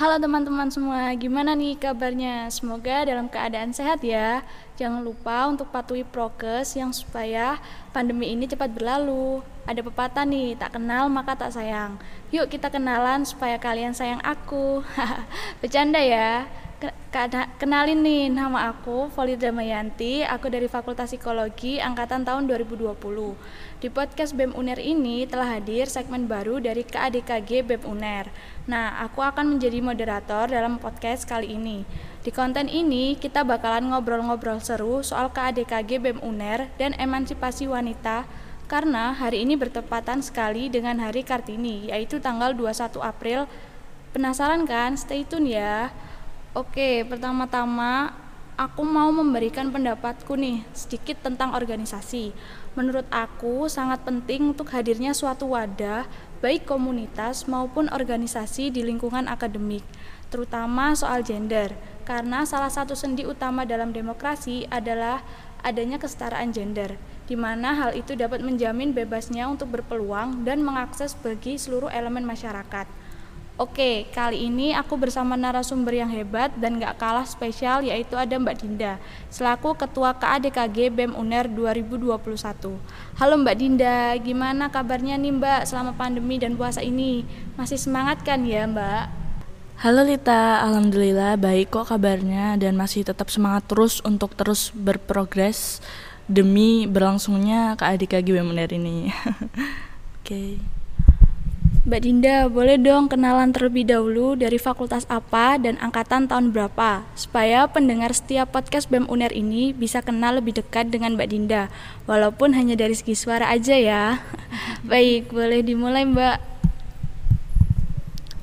Halo teman-teman semua, gimana nih kabarnya? Semoga dalam keadaan sehat ya. Jangan lupa untuk patuhi prokes yang supaya pandemi ini cepat berlalu. Ada pepatah nih, tak kenal maka tak sayang. Yuk kita kenalan supaya kalian sayang aku. Bercanda ya. Kenalin nih, nama aku Volida Mayanti, aku dari Fakultas Psikologi angkatan tahun 2020. Di podcast BEM UNER ini telah hadir segmen baru dari KADKG BEM UNER. Nah, aku akan menjadi moderator dalam podcast kali ini. Di konten ini, kita bakalan ngobrol-ngobrol seru soal KADKG BEM UNER dan emansipasi wanita karena hari ini bertepatan sekali dengan Hari Kartini, yaitu tanggal 21 April. Penasaran kan? Stay tune ya. Oke, pertama-tama aku mau memberikan pendapatku nih sedikit tentang organisasi. Menurut aku sangat penting untuk hadirnya suatu wadah baik komunitas maupun organisasi di lingkungan akademik, terutama soal gender. Karena salah satu sendi utama dalam demokrasi adalah adanya kesetaraan gender, di mana hal itu dapat menjamin bebasnya untuk berpeluang dan mengakses bagi seluruh elemen masyarakat. Oke, kali ini aku bersama narasumber yang hebat dan gak kalah spesial yaitu ada Mbak Dinda selaku Ketua KADKG BEM UNER 2021. Halo Mbak Dinda, gimana kabarnya nih Mbak selama pandemi dan puasa ini? Masih semangat kan ya Mbak? Halo Lita, Alhamdulillah baik kok kabarnya dan masih tetap semangat terus untuk terus berprogres demi berlangsungnya KADKG BEM UNER ini. Oke. okay. Mbak Dinda, boleh dong kenalan terlebih dahulu dari fakultas apa dan angkatan tahun berapa, supaya pendengar setiap podcast BEM UNER ini bisa kenal lebih dekat dengan Mbak Dinda, walaupun hanya dari segi suara aja ya. Baik, boleh dimulai Mbak.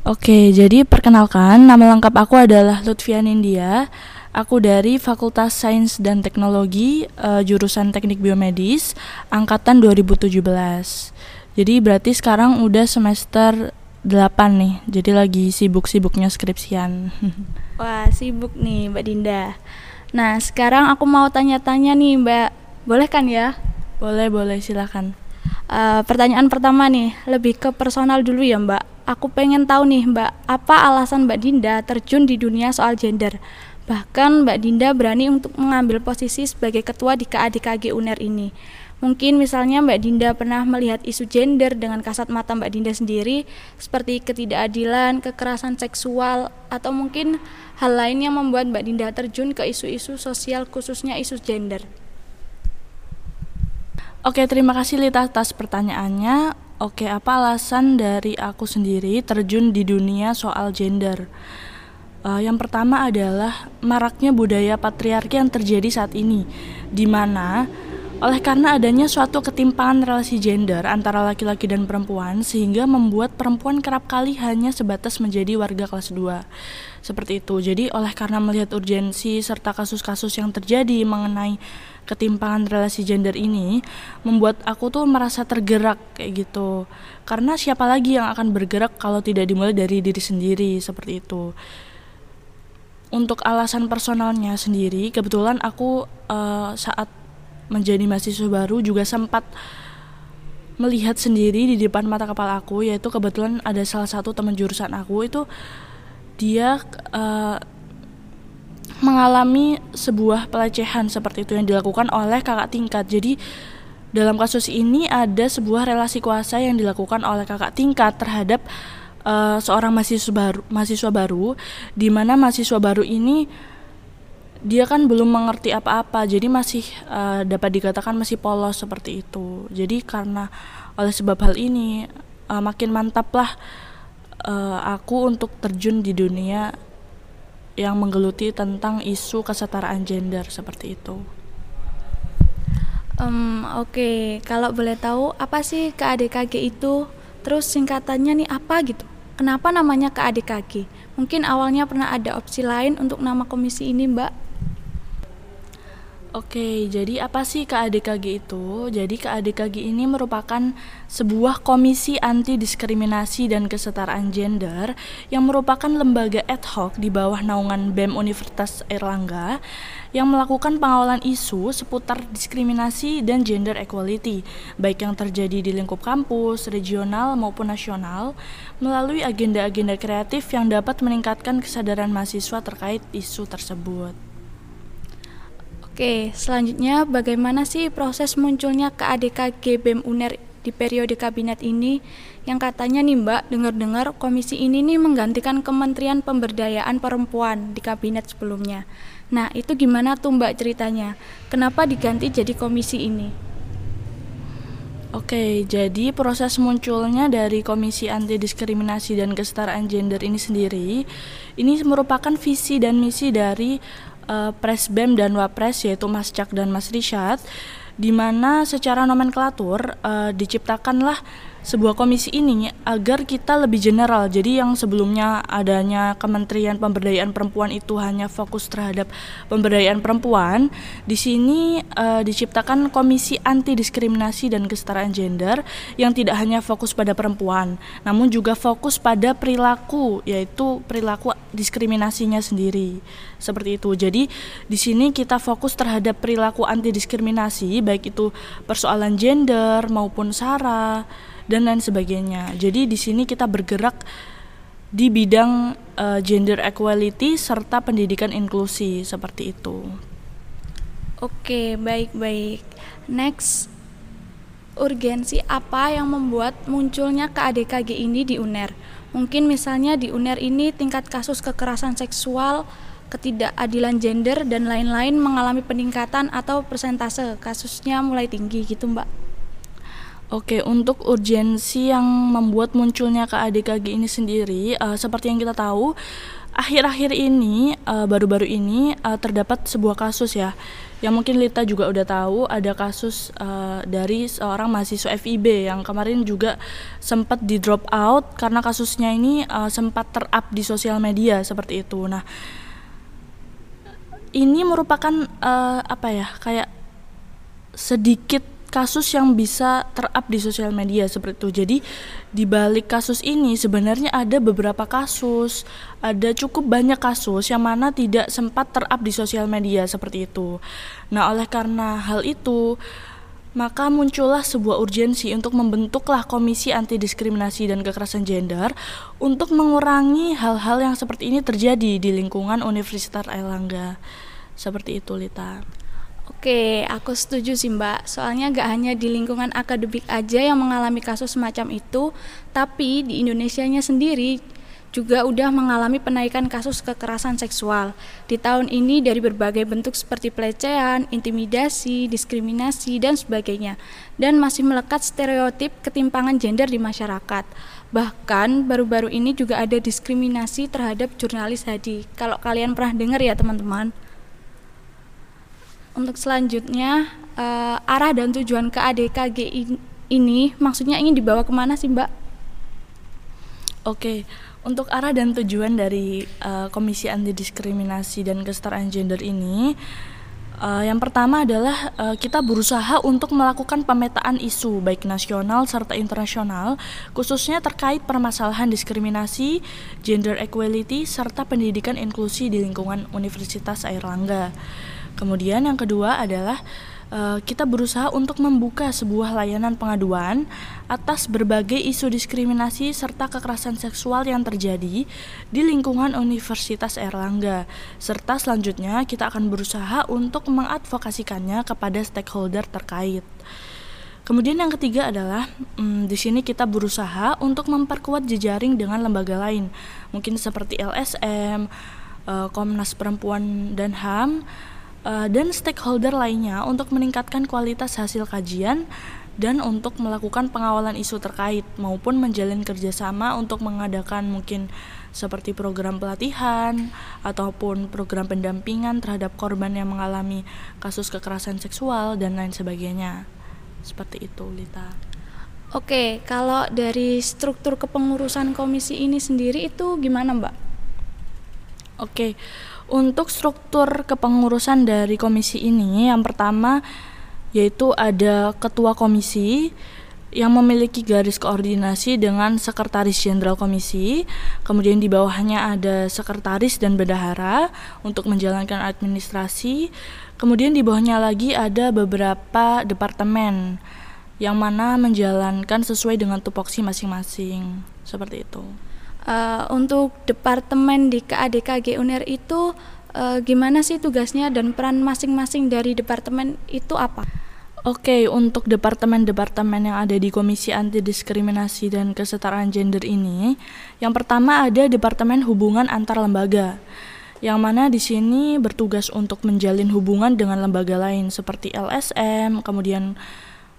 Oke, jadi perkenalkan, nama lengkap aku adalah Lutfian India. Aku dari Fakultas Sains dan Teknologi, uh, jurusan Teknik Biomedis, angkatan 2017. Jadi berarti sekarang udah semester 8 nih. Jadi lagi sibuk-sibuknya skripsian. Wah, sibuk nih Mbak Dinda. Nah, sekarang aku mau tanya-tanya nih Mbak. Boleh kan ya? Boleh, boleh, silakan. Uh, pertanyaan pertama nih, lebih ke personal dulu ya Mbak. Aku pengen tahu nih Mbak, apa alasan Mbak Dinda terjun di dunia soal gender? Bahkan Mbak Dinda berani untuk mengambil posisi sebagai ketua di KADKG UNER ini. Mungkin misalnya Mbak Dinda pernah melihat isu gender dengan kasat mata Mbak Dinda sendiri seperti ketidakadilan, kekerasan seksual atau mungkin hal lain yang membuat Mbak Dinda terjun ke isu-isu sosial khususnya isu gender. Oke, terima kasih Lita atas pertanyaannya. Oke, apa alasan dari aku sendiri terjun di dunia soal gender? Uh, yang pertama adalah maraknya budaya patriarki yang terjadi saat ini, di mana oleh karena adanya suatu ketimpangan relasi gender antara laki-laki dan perempuan sehingga membuat perempuan kerap kali hanya sebatas menjadi warga kelas 2. Seperti itu. Jadi oleh karena melihat urgensi serta kasus-kasus yang terjadi mengenai ketimpangan relasi gender ini membuat aku tuh merasa tergerak kayak gitu. Karena siapa lagi yang akan bergerak kalau tidak dimulai dari diri sendiri seperti itu untuk alasan personalnya sendiri kebetulan aku uh, saat menjadi mahasiswa baru juga sempat melihat sendiri di depan mata kepala aku yaitu kebetulan ada salah satu teman jurusan aku. Itu dia uh, mengalami sebuah pelecehan seperti itu yang dilakukan oleh kakak tingkat. Jadi dalam kasus ini ada sebuah relasi kuasa yang dilakukan oleh kakak tingkat terhadap uh, seorang mahasiswa baru mahasiswa baru di mana mahasiswa baru ini dia kan belum mengerti apa-apa jadi masih uh, dapat dikatakan masih polos seperti itu jadi karena oleh sebab hal ini uh, makin mantaplah uh, aku untuk terjun di dunia yang menggeluti tentang isu kesetaraan gender seperti itu. Um, Oke, okay. kalau boleh tahu apa sih KADKG itu? Terus singkatannya nih apa gitu? Kenapa namanya KADKG? Mungkin awalnya pernah ada opsi lain untuk nama komisi ini, Mbak? Oke, jadi apa sih KADKG itu? Jadi KADKG ini merupakan sebuah komisi anti diskriminasi dan kesetaraan gender yang merupakan lembaga ad hoc di bawah naungan BEM Universitas Erlangga yang melakukan pengawalan isu seputar diskriminasi dan gender equality, baik yang terjadi di lingkup kampus, regional maupun nasional, melalui agenda-agenda kreatif yang dapat meningkatkan kesadaran mahasiswa terkait isu tersebut. Oke, selanjutnya bagaimana sih proses munculnya KADKG BEM UNER di periode kabinet ini yang katanya nih Mbak, dengar-dengar komisi ini nih menggantikan Kementerian Pemberdayaan Perempuan di kabinet sebelumnya. Nah, itu gimana tuh Mbak ceritanya? Kenapa diganti jadi komisi ini? Oke, jadi proses munculnya dari Komisi Anti Diskriminasi dan Kesetaraan Gender ini sendiri, ini merupakan visi dan misi dari uh, Presbem dan Wapres yaitu Mas Cak dan Mas Rishad di mana secara nomenklatur uh, diciptakanlah sebuah komisi ini agar kita lebih general. Jadi yang sebelumnya adanya Kementerian Pemberdayaan Perempuan itu hanya fokus terhadap pemberdayaan perempuan, di sini uh, diciptakan Komisi Anti Diskriminasi dan Kesetaraan Gender yang tidak hanya fokus pada perempuan, namun juga fokus pada perilaku yaitu perilaku diskriminasinya sendiri. Seperti itu. Jadi di sini kita fokus terhadap perilaku anti diskriminasi baik itu persoalan gender maupun sara dan lain sebagainya. Jadi di sini kita bergerak di bidang uh, gender equality serta pendidikan inklusi seperti itu. Oke, baik-baik. Next, urgensi apa yang membuat munculnya KADKG ini di UNER? Mungkin misalnya di UNER ini tingkat kasus kekerasan seksual, ketidakadilan gender dan lain-lain mengalami peningkatan atau persentase kasusnya mulai tinggi gitu, Mbak. Oke, untuk urgensi yang membuat munculnya KADKG ini sendiri, uh, seperti yang kita tahu, akhir-akhir ini, eh, baru-baru ini uh, terdapat sebuah kasus ya, yang mungkin Lita juga udah tahu ada kasus uh, dari seorang mahasiswa FIB yang kemarin juga sempat di drop out karena kasusnya ini uh, sempat terup di sosial media seperti itu. Nah, ini merupakan uh, apa ya, kayak sedikit kasus yang bisa terup di sosial media seperti itu. Jadi di balik kasus ini sebenarnya ada beberapa kasus, ada cukup banyak kasus yang mana tidak sempat terup di sosial media seperti itu. Nah, oleh karena hal itu maka muncullah sebuah urgensi untuk membentuklah Komisi Anti Diskriminasi dan Kekerasan Gender untuk mengurangi hal-hal yang seperti ini terjadi di lingkungan Universitas Airlangga. Seperti itu, Lita. Oke, aku setuju sih Mbak. Soalnya gak hanya di lingkungan akademik aja yang mengalami kasus semacam itu, tapi di Indonesia-nya sendiri juga udah mengalami penaikan kasus kekerasan seksual. Di tahun ini dari berbagai bentuk seperti pelecehan, intimidasi, diskriminasi, dan sebagainya. Dan masih melekat stereotip ketimpangan gender di masyarakat. Bahkan baru-baru ini juga ada diskriminasi terhadap jurnalis Hadi. Kalau kalian pernah dengar ya teman-teman untuk selanjutnya uh, arah dan tujuan ke ADKG ini maksudnya ingin dibawa ke mana sih Mbak? Oke, untuk arah dan tujuan dari uh, Komisi Anti Diskriminasi dan Kesetaraan Gender ini Uh, yang pertama adalah uh, kita berusaha untuk melakukan pemetaan isu baik nasional serta internasional khususnya terkait permasalahan diskriminasi, gender equality serta pendidikan inklusi di lingkungan Universitas Airlangga. Kemudian yang kedua adalah uh, kita berusaha untuk membuka sebuah layanan pengaduan atas berbagai isu diskriminasi serta kekerasan seksual yang terjadi di lingkungan Universitas Erlangga. Serta selanjutnya kita akan berusaha untuk mengadvokasikannya kepada stakeholder terkait. Kemudian yang ketiga adalah hmm, di sini kita berusaha untuk memperkuat jejaring dengan lembaga lain, mungkin seperti LSM, eh, Komnas Perempuan dan HAM, uh, dan stakeholder lainnya untuk meningkatkan kualitas hasil kajian dan untuk melakukan pengawalan isu terkait maupun menjalin kerjasama untuk mengadakan mungkin seperti program pelatihan ataupun program pendampingan terhadap korban yang mengalami kasus kekerasan seksual dan lain sebagainya. Seperti itu, Lita. Oke, kalau dari struktur kepengurusan komisi ini sendiri itu gimana, Mbak? Oke, untuk struktur kepengurusan dari komisi ini, yang pertama yaitu ada ketua komisi yang memiliki garis koordinasi dengan sekretaris jenderal komisi. Kemudian di bawahnya ada sekretaris dan bendahara untuk menjalankan administrasi. Kemudian di bawahnya lagi ada beberapa departemen yang mana menjalankan sesuai dengan tupoksi masing-masing. Seperti itu uh, untuk departemen di KADKG UNER itu uh, gimana sih tugasnya dan peran masing-masing dari departemen itu apa? Oke, okay, untuk departemen-departemen yang ada di Komisi Anti Diskriminasi dan Kesetaraan Gender ini, yang pertama ada Departemen Hubungan Antar Lembaga, yang mana di sini bertugas untuk menjalin hubungan dengan lembaga lain seperti LSM, kemudian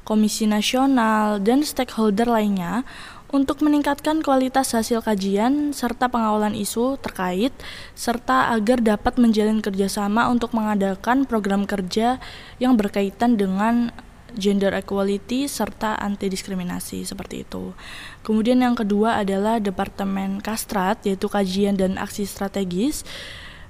Komisi Nasional, dan stakeholder lainnya untuk meningkatkan kualitas hasil kajian serta pengawalan isu terkait, serta agar dapat menjalin kerjasama untuk mengadakan program kerja yang berkaitan dengan gender equality serta anti diskriminasi seperti itu. Kemudian yang kedua adalah Departemen Kastrat yaitu kajian dan aksi strategis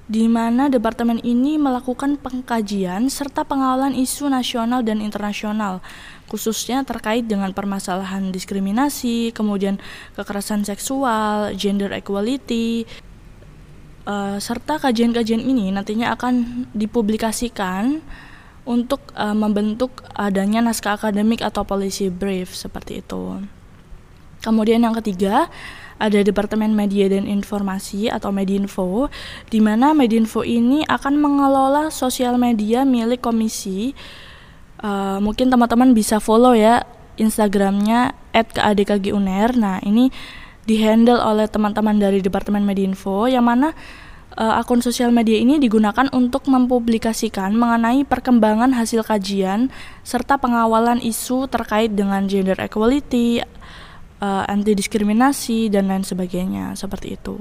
di mana departemen ini melakukan pengkajian serta pengawalan isu nasional dan internasional khususnya terkait dengan permasalahan diskriminasi, kemudian kekerasan seksual, gender equality, uh, serta kajian-kajian ini nantinya akan dipublikasikan untuk uh, membentuk adanya naskah akademik atau policy brief seperti itu. Kemudian yang ketiga ada Departemen Media dan Informasi atau Medinfo, di mana Medinfo ini akan mengelola sosial media milik komisi uh, mungkin teman-teman bisa follow ya Instagramnya @kadkguner. Nah ini dihandle oleh teman-teman dari Departemen Medinfo yang mana uh, akun sosial media ini digunakan untuk mempublikasikan mengenai perkembangan hasil kajian serta pengawalan isu terkait dengan gender equality, uh, anti diskriminasi dan lain sebagainya seperti itu.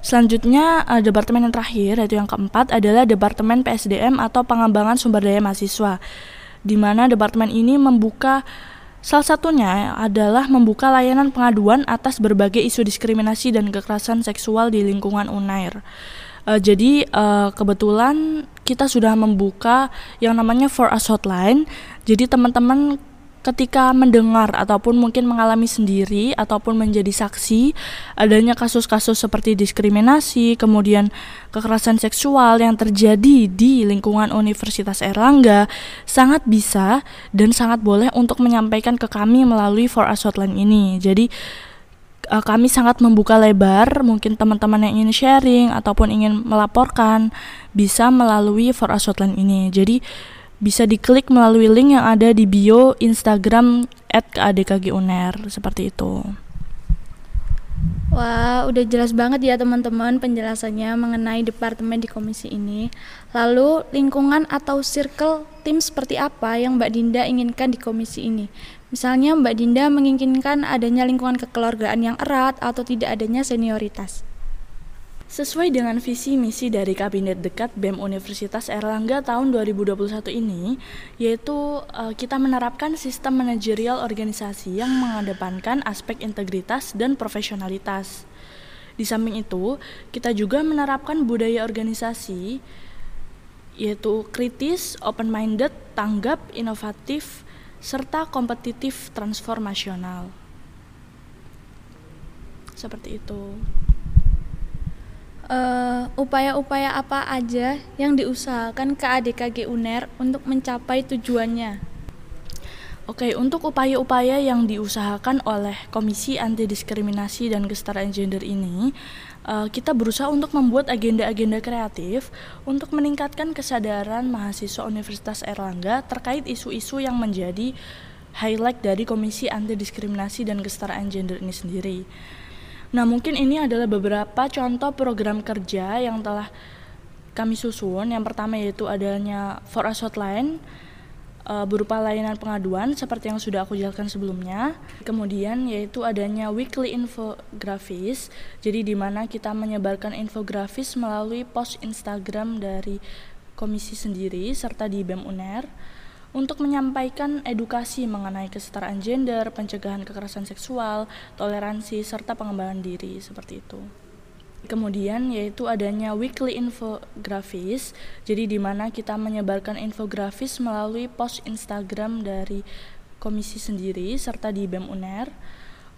Selanjutnya, uh, departemen yang terakhir yaitu yang keempat adalah Departemen PSDM atau Pengembangan Sumber Daya Mahasiswa. Di mana departemen ini membuka salah satunya adalah membuka layanan pengaduan atas berbagai isu diskriminasi dan kekerasan seksual di lingkungan UNAIR. Uh, jadi uh, kebetulan kita sudah membuka yang namanya For Us Hotline. Jadi teman-teman ketika mendengar ataupun mungkin mengalami sendiri ataupun menjadi saksi adanya kasus-kasus seperti diskriminasi, kemudian kekerasan seksual yang terjadi di lingkungan Universitas Erlangga sangat bisa dan sangat boleh untuk menyampaikan ke kami melalui For Us Hotline ini. Jadi uh, kami sangat membuka lebar mungkin teman-teman yang ingin sharing ataupun ingin melaporkan bisa melalui For Us Hotline ini. Jadi bisa diklik melalui link yang ada di bio Instagram @kadkguner seperti itu. Wah, udah jelas banget ya teman-teman penjelasannya mengenai departemen di komisi ini. Lalu, lingkungan atau circle tim seperti apa yang Mbak Dinda inginkan di komisi ini? Misalnya Mbak Dinda menginginkan adanya lingkungan kekeluargaan yang erat atau tidak adanya senioritas. Sesuai dengan visi misi dari Kabinet Dekat BEM Universitas Erlangga tahun 2021 ini, yaitu uh, kita menerapkan sistem manajerial organisasi yang mengedepankan aspek integritas dan profesionalitas. Di samping itu, kita juga menerapkan budaya organisasi yaitu kritis, open-minded, tanggap, inovatif, serta kompetitif transformasional. Seperti itu upaya-upaya uh, apa aja yang diusahakan KADKG UNER untuk mencapai tujuannya? Oke, untuk upaya-upaya yang diusahakan oleh Komisi Anti Diskriminasi dan Kesetaraan Gender ini, uh, kita berusaha untuk membuat agenda-agenda kreatif untuk meningkatkan kesadaran mahasiswa Universitas Erlangga terkait isu-isu yang menjadi highlight dari Komisi Anti Diskriminasi dan Kesetaraan Gender ini sendiri. Nah, mungkin ini adalah beberapa contoh program kerja yang telah kami susun. Yang pertama yaitu adanya For Us Hotline uh, berupa layanan pengaduan seperti yang sudah aku jelaskan sebelumnya. Kemudian yaitu adanya weekly infografis. Jadi di mana kita menyebarkan infografis melalui post Instagram dari komisi sendiri serta di BEM UNER untuk menyampaikan edukasi mengenai kesetaraan gender, pencegahan kekerasan seksual, toleransi, serta pengembangan diri seperti itu. Kemudian yaitu adanya weekly infografis, jadi di mana kita menyebarkan infografis melalui post Instagram dari komisi sendiri serta di BEM UNER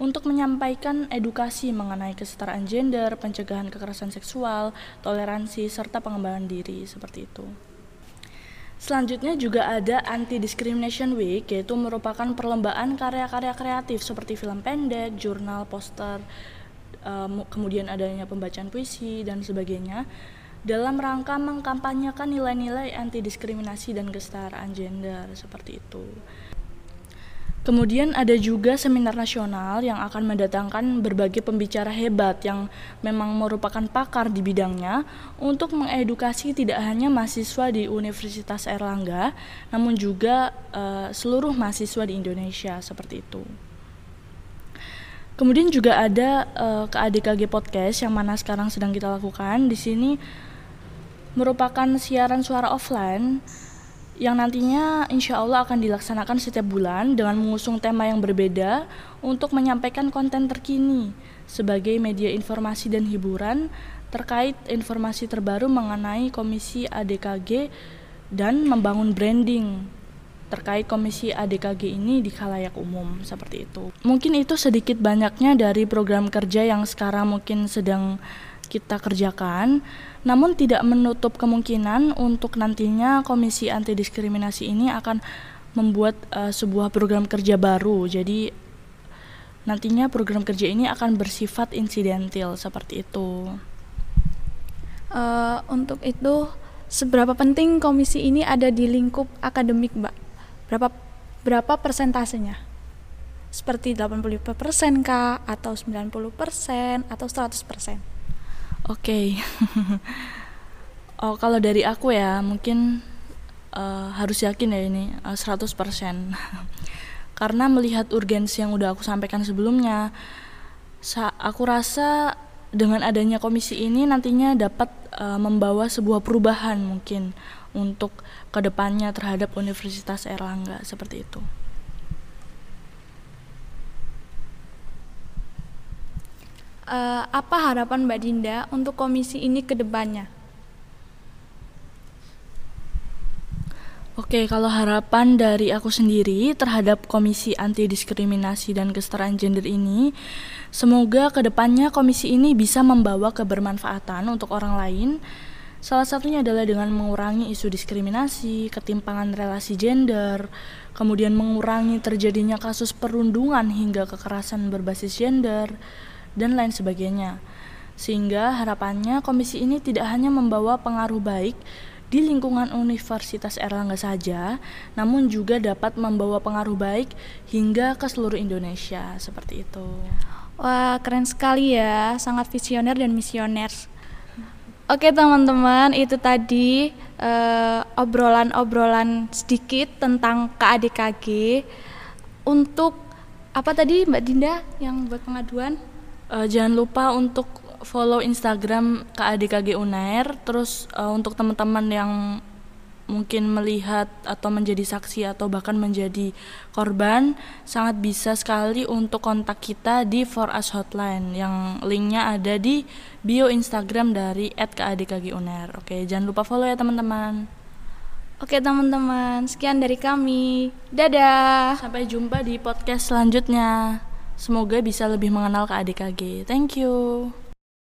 untuk menyampaikan edukasi mengenai kesetaraan gender, pencegahan kekerasan seksual, toleransi serta pengembangan diri seperti itu. Selanjutnya juga ada Anti Discrimination Week yaitu merupakan perlombaan karya-karya kreatif seperti film pendek, jurnal, poster, um, kemudian adanya pembacaan puisi dan sebagainya dalam rangka mengkampanyekan nilai-nilai anti diskriminasi dan kesetaraan gender seperti itu. Kemudian ada juga seminar nasional yang akan mendatangkan berbagai pembicara hebat yang memang merupakan pakar di bidangnya untuk mengedukasi tidak hanya mahasiswa di Universitas Erlangga, namun juga uh, seluruh mahasiswa di Indonesia seperti itu. Kemudian juga ada uh, ke ADKG Podcast yang mana sekarang sedang kita lakukan. Di sini merupakan siaran suara offline yang nantinya insya Allah akan dilaksanakan setiap bulan dengan mengusung tema yang berbeda untuk menyampaikan konten terkini sebagai media informasi dan hiburan terkait informasi terbaru mengenai Komisi ADKG dan membangun branding terkait komisi ADKG ini di khalayak umum seperti itu. Mungkin itu sedikit banyaknya dari program kerja yang sekarang mungkin sedang kita kerjakan, namun tidak menutup kemungkinan untuk nantinya komisi anti diskriminasi ini akan membuat uh, sebuah program kerja baru. Jadi nantinya program kerja ini akan bersifat insidentil seperti itu. Uh, untuk itu seberapa penting komisi ini ada di lingkup akademik, Mbak? berapa berapa persentasenya seperti 85% kah atau 90% atau 100%? Oke. Okay. oh, kalau dari aku ya mungkin uh, harus yakin ya ini uh, 100%. Karena melihat urgensi yang udah aku sampaikan sebelumnya, sa aku rasa dengan adanya komisi ini nantinya dapat uh, membawa sebuah perubahan mungkin untuk ke depannya terhadap Universitas Erlangga seperti itu. Uh, apa harapan Mbak Dinda untuk komisi ini ke depannya? Oke, kalau harapan dari aku sendiri terhadap Komisi Anti Diskriminasi dan Kesetaraan Gender ini, semoga ke depannya komisi ini bisa membawa kebermanfaatan untuk orang lain Salah satunya adalah dengan mengurangi isu diskriminasi, ketimpangan relasi gender, kemudian mengurangi terjadinya kasus perundungan hingga kekerasan berbasis gender, dan lain sebagainya. Sehingga harapannya komisi ini tidak hanya membawa pengaruh baik di lingkungan Universitas Erlangga saja, namun juga dapat membawa pengaruh baik hingga ke seluruh Indonesia seperti itu. Wah, keren sekali ya, sangat visioner dan misioner. Oke teman-teman, itu tadi uh, obrolan-obrolan sedikit tentang KADKG. Untuk apa tadi Mbak Dinda yang buat pengaduan? Uh, jangan lupa untuk follow Instagram KADKG Unair. Terus uh, untuk teman-teman yang mungkin melihat atau menjadi saksi atau bahkan menjadi korban sangat bisa sekali untuk kontak kita di For Us Hotline yang linknya ada di bio Instagram dari @kadkguner. Oke, jangan lupa follow ya teman-teman. Oke teman-teman, sekian dari kami. Dadah. Sampai jumpa di podcast selanjutnya. Semoga bisa lebih mengenal ke ADKG. Thank you.